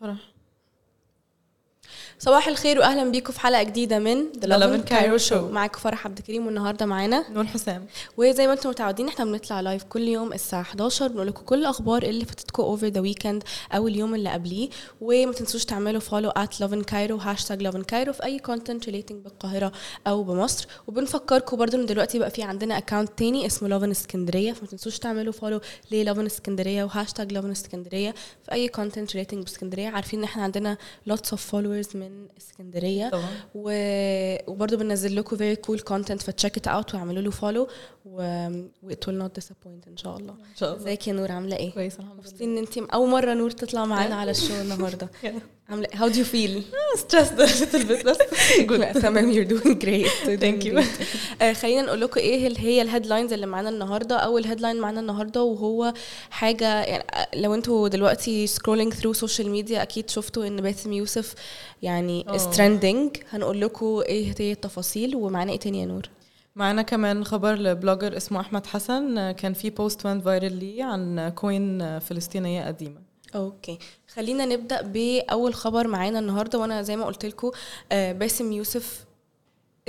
فرح صباح الخير واهلا بيكم في حلقة جديدة من Lovin Cairo Show. معاكم فرح عبد الكريم والنهاردة معانا. نور حسام. وزي ما أنتم متعودين إحنا بنطلع live كل يوم الساعة 11 بنقول لكم كل الأخبار اللي فاتتكم over the weekend أو اليوم اللي قبليه. وما تنسوش تعملوا follow at Lovin Cairo hashtag Lovin Cairo في أي content relating بالقاهرة أو بمصر. وبنفكركم برضو إن دلوقتي بقى في عندنا account تاني اسمه Lovin اسكندريه فما تنسوش تعملوا follow لـ Lovin اسكندريه و hashtag Lovin اسكندريه في أي content relating بإسكندرية. عارفين إن إحنا عندنا lots of followers من اسكندرية. طبعا و... وبرضه بننزل لكم very cool content ف check it out واعملوا له follow و و it will not disappoint إن شاء الله. إن شاء الله. ازيك يا نور؟ عاملة إيه؟ كويس الحمد مبسوطين إن انت أول مرة نور تطلع معانا على ال show النهارده. لله عامله how do you feel? stressed little bit بس لا تمام you're doing great. Thank you. آه خلينا نقول لكم إيه هي ال headlines اللي معانا النهارده. أول headline معانا النهارده وهو حاجة يعني آه، لو أنتوا دلوقتي scrolling through social media أكيد شفتوا إن باسم يوسف يعني is آه. trending. هنقول لكم إيه هي التفاصيل. ومعانا إيه تاني يا نور؟ معنا كمان خبر ل blogger اسمه أحمد حسن. كان في post went viral ليه عن coin فلسطينية قديمة. okay خلينا نبدأ بأول خبر معانا النهارده وأنا زي ما قلت لكم باسم يوسف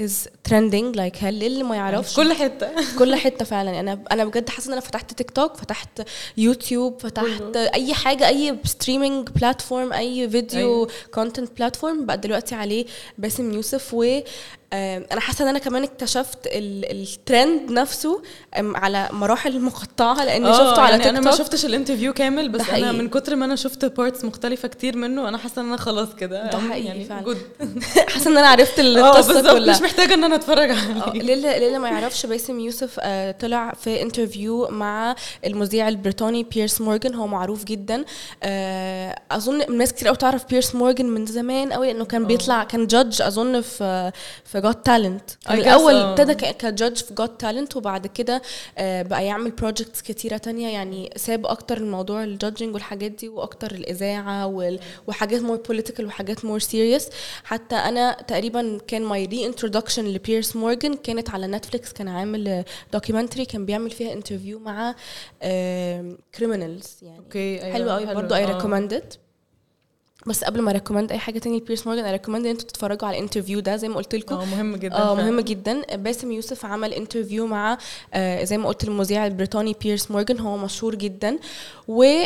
is trending like hell اللي ما يعرفش. كل حتة. كل حتة فعلا. أنا أنا بجد حاسة إن أنا فتحت تيك توك فتحت يوتيوب فتحت أي حاجة أي streaming platform أي video content platform بقى دلوقتي عليه باسم يوسف و آه، أنا حاسة إن أنا كمان اكتشفت ال- الترند نفسه على مراحل مقطعة لأني آه، شفته على يعني تيك أنا توك ما شفتش ال interview كامل بس أنا. من كتر ما أنا شفت parts مختلفة كتير منه أنا حاسة إن أنا خلاص كده ده يعني حقيقي فعلا. good. حاسة إن أنا عرفت آه القصة كلها مش محتاجة إن أنا أتفرج آه، عليه للي للي ما يعرفش باسم يوسف آه، طلع في interview مع المذيع البريطاني بيرس مورجان هو معروف جدا آه، أظن ناس كتير قوي تعرف بيرس مورجان من زمان قوي لأنه كان بيطلع كان judge أظن في في Got Talent I guess، الأول. ابتدى ك judge في Got Talent وبعد كده آه، بقى يعمل projects كتيرة تانية يعني ساب أكتر الموضوع ال judging والحاجات دي وأكتر الإذاعة وحاجات more political وحاجات more serious حتى أنا تقريبا كان my re-introduction لبيرس مورجان كانت على نتفليكس كان عامل documentary كان بيعمل فيها interview مع criminals يعني okay حلو قوي. برضه اي. recommended بس قبل ما recommend أي حاجة تاني لبيرس مورجان recommend إن أنتوا تتفرجوا على ال interview ده زي ما قلت لكم. آه مهم جدا آه. مهم جدا. باسم يوسف عمل interview مع آه زي ما قلت المذيع البريطاني بيرس مورجان هو مشهور جدا. و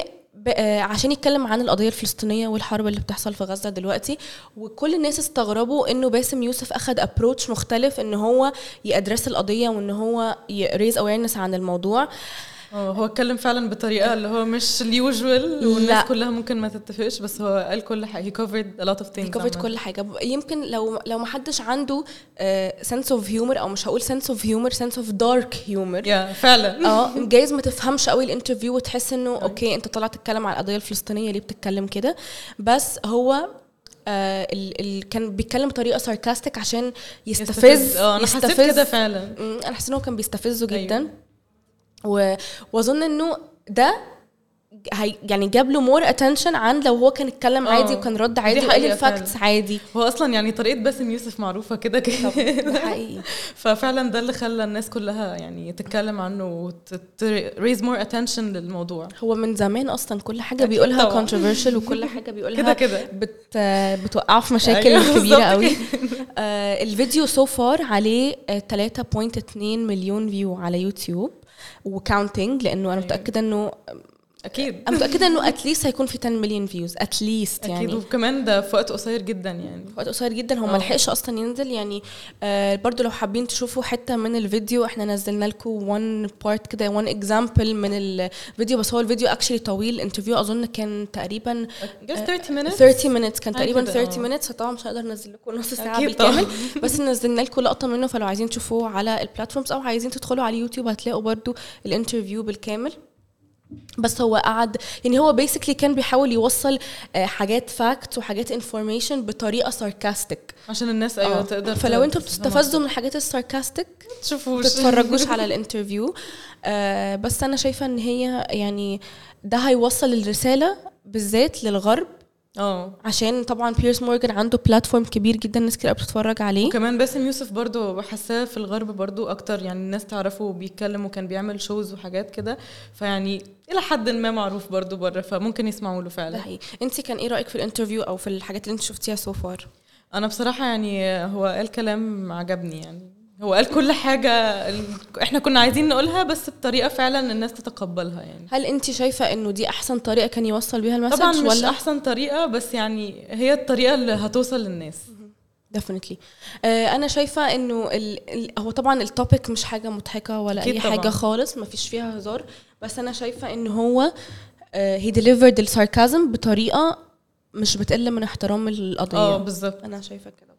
آه، عشان يتكلم عن القضية الفلسطينية والحرب اللي بتحصل في غزة دلوقتي وكل الناس استغربوا إنه باسم يوسف أخد approach مختلف إن هو ي address القضية وإن هو ي raise awareness عن الموضوع. هو اتكلم فعلا بطريقة اللي هو مش ال usual لا. والناس كلها ممكن ما تتفقش بس هو قال كل حاجة. Covered a lot of things كفرت عامة. كل حاجة. يمكن لو لو ما حدش عنده sense of humor أو مش هقول sense of humor sense of dark humor yeah فعلا. آه جايز ما تفهمش قوي ال interview وتحس إنه okay أنت طلعت تتكلم على القضية الفلسطينية ليه بتتكلم كده. بس هو آه ال ال كان بيتكلم بطريقة sarcastic عشان يستفز آه أنا حسيت كده فعلا. أنا حاسه إن هو كان بيستفزه. جدا. وأظن إنه ده هي يعني جاب له more attention عن لو هو كان اتكلم آه. عادي وكان رد عادي دي وقال ال facts عادي. هو أصلا يعني طريقة باسم يوسف معروفة كده كده ده حقيقي. ففعلا ده اللي خلى الناس كلها يعني تتكلم عنه وت raise more attention للموضوع. هو من زمان أصلا كل حاجة بيقولها controversial وكل حاجة بيقولها كده كده. بت بتوقعه في مشاكل أيوة، كبيرة قوي آه ال video so far عليه آه 3.2 مليون view على يوتيوب و counting لأنه أنا. متأكدة إنه أكيد. أنا متأكدة إنه at least هيكون في 10 مليون views at least أكيد. يعني. وكمان ده في وقت قصير جدا يعني. وقت قصير جدا. هو آه. ما لحقش أصلا ينزل يعني آه برضو لو حابين تشوفوا حتة من الفيديو إحنا نزلنا لكم one part كده one example من الفيديو بس هو ال video actually طويل. ال interview أظن كان تقريبا just 30 minutes. 30 minutes. كان حاجة تقريبا كده، 30 آه. minutes طبعا مش هقدر أنزل لكم نص ساعة بالكامل. بس نزلنا لكم لقطة منه فلو عايزين تشوفوه على ال platforms أو عايزين تدخلوا على اليوتيوب هتلاقوا برضو ال interview بالكامل. بس هو قعد يعني هو basically كان بيحاول يوصل آه، حاجات fact وحاجات information بطريقة sarcastic عشان الناس أيوه تقدر فلو أنتوا بتستفزوا من الحاجات ال sarcastic ما تشوفوش. ما تتفرجوش على ال interview آه بس أنا شايفة إن هي يعني ده هيوصل الرسالة بالذات للغرب. آه عشان طبعا بيرس مورجان عنده platform كبير جدا ناس كتير بتتفرج عليه. وكمان باسم يوسف برضو بحساه في الغرب برضو أكتر يعني الناس تعرفه بيتكلم وكان بيعمل shows وحاجات كده فيعني إلى حد ما معروف برضو بره فممكن يسمعوا له ده فعلا حقيقي. انت كان إيه رأيك في ال interview أو في الحاجات اللي انت شفتيها so far أنا بصراحة يعني هو قال كلام عجبني يعني. هو قال كل حاجة ال- إحنا كنا عايزين نقولها بس بطريقة فعلا الناس تتقبلها يعني. هل انت شايفة انه دي أحسن طريقة كان يوصل بيها ال message طبعا مش ولا؟ أحسن طريقة بس يعني هي الطريقة اللي هتوصل للناس. definitely أنا شايفة إنه ال... ال... هو طبعا ال topic مش حاجة مضحكة ولا أي طبعاً. حاجة خالص ما فيش فيها هزار. بس أنا شايفة إن هو هي delivered ال sarcasm بطريقة مش بتقل من احترام القضية. آه بالظبط. أنا شايفة كده.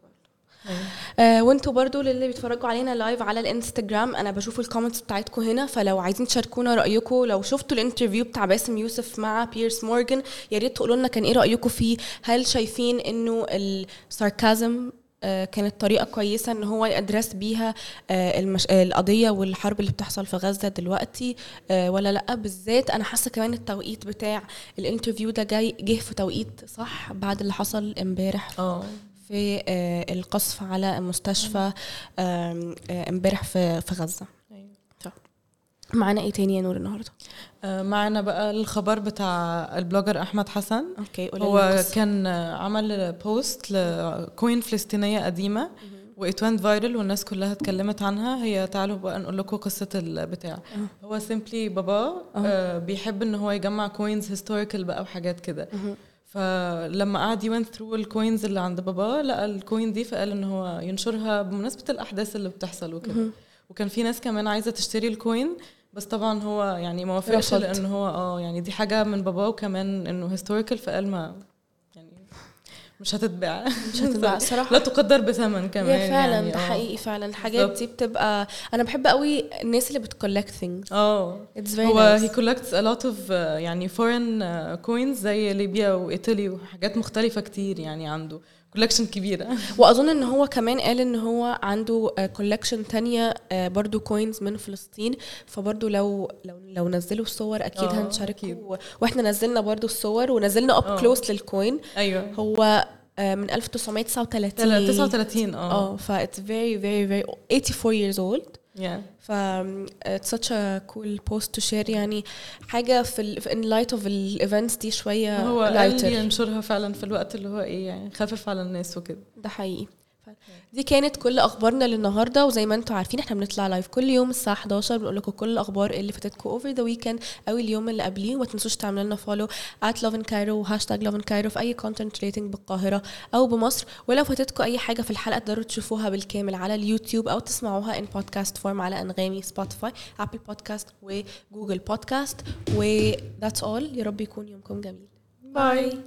آه وانتوا برضو للي بيتفرجوا علينا live على الانستجرام أنا بشوف ال comments بتاعتكم هنا فلو عايزين تشاركونا رايكم لو شفتوا ال interview بتاع باسم يوسف مع بيرس مورجان يا ريت تقولوا لنا كان إيه رايكم فيه؟ هل شايفين إنه ال sarcasm آه، كانت طريقة كويسة إن هو يدرس بيها آه، المش... آه، القضية والحرب اللي بتحصل في غزة دلوقتي ولا لأ؟ بالذات أنا حاسة كمان التوقيت بتاع ال interview ده جاي جه في توقيت صح بعد اللي حصل امبارح؟ آه. في آه، القصف على المستشفى آه، امبارح في في غزة. أيوة. معانا إيه تاني يا نور النهارده؟ آه، معنا بقى الخبر بتاع ال blogger أحمد حسن. أوكي هو. كان عمل post ل coin فلسطينية قديمة و it went viral والناس كلها اتكلمت عنها. هي تعالوا بقى نقول لكم قصة البتاع. هو simply بابا آه. بيحب إن هو يجمع coins historical بقى وحاجات كده. فلما قعد went through ال coins اللي عند بابا لقى ال coin دي فقال إن هو ينشرها بمناسبة الأحداث اللي بتحصل وكده. وكان في ناس كمان عايزة تشتري ال coin بس طبعا هو يعني ما وافقش. لأن هو آه يعني دي حاجة من باباه وكمان إنه historical فقال ما مش هتتباع. مش هتبقى صراحة لا تقدر بثمن كمان هي فعلا يعني ده آه. حقيقي فعلا. الحاجات. دي بتبقى أنا بحب قوي الناس اللي بت collect things آه. it's هو very he collects a lot of uh, يعني foreign uh, coins زي ليبيا وايطالي وحاجات مختلفة كتير يعني عنده. collection كبيرة. وأظن إن هو كمان قال إن هو عنده collection تانية آه، برضو coins من فلسطين. فبرضو لو لو لو نزلوا الصور أكيد آه،. و- وإحنا نزلنا برضو الصور ونزلنا up آه. close لل coin أيوه. هو آه، من 1939 تل- 39 آه. آه ف it's very very very 84 years old. Yeah. ف um, it's such a cool post to share يعني حاجة في ال in light of ال events دي شوية هو قال ينشرها فعلا في الوقت اللي هو إيه يعني خفف على الناس وكده. ده حقيقي. دي كانت كل أخبارنا للنهاردة وزي ما أنتم عارفين إحنا بنطلع live كل يوم الساعة 11 بنقول لكم كل الأخبار اللي فاتتكم over the weekend أو اليوم اللي قبليه. وما تنسوش تعملوا لنا follow at lovin cairo و hashtag lovin cairo في أي content related بالقاهرة أو بمصر. ولو فاتتكم أي حاجة في الحلقة تقدروا تشوفوها بالكامل على اليوتيوب أو تسمعوها in podcast form على أنغامي سبوتيفاي Apple Podcast و Google Podcast و that's all. يا رب يكون يومكم جميل. باي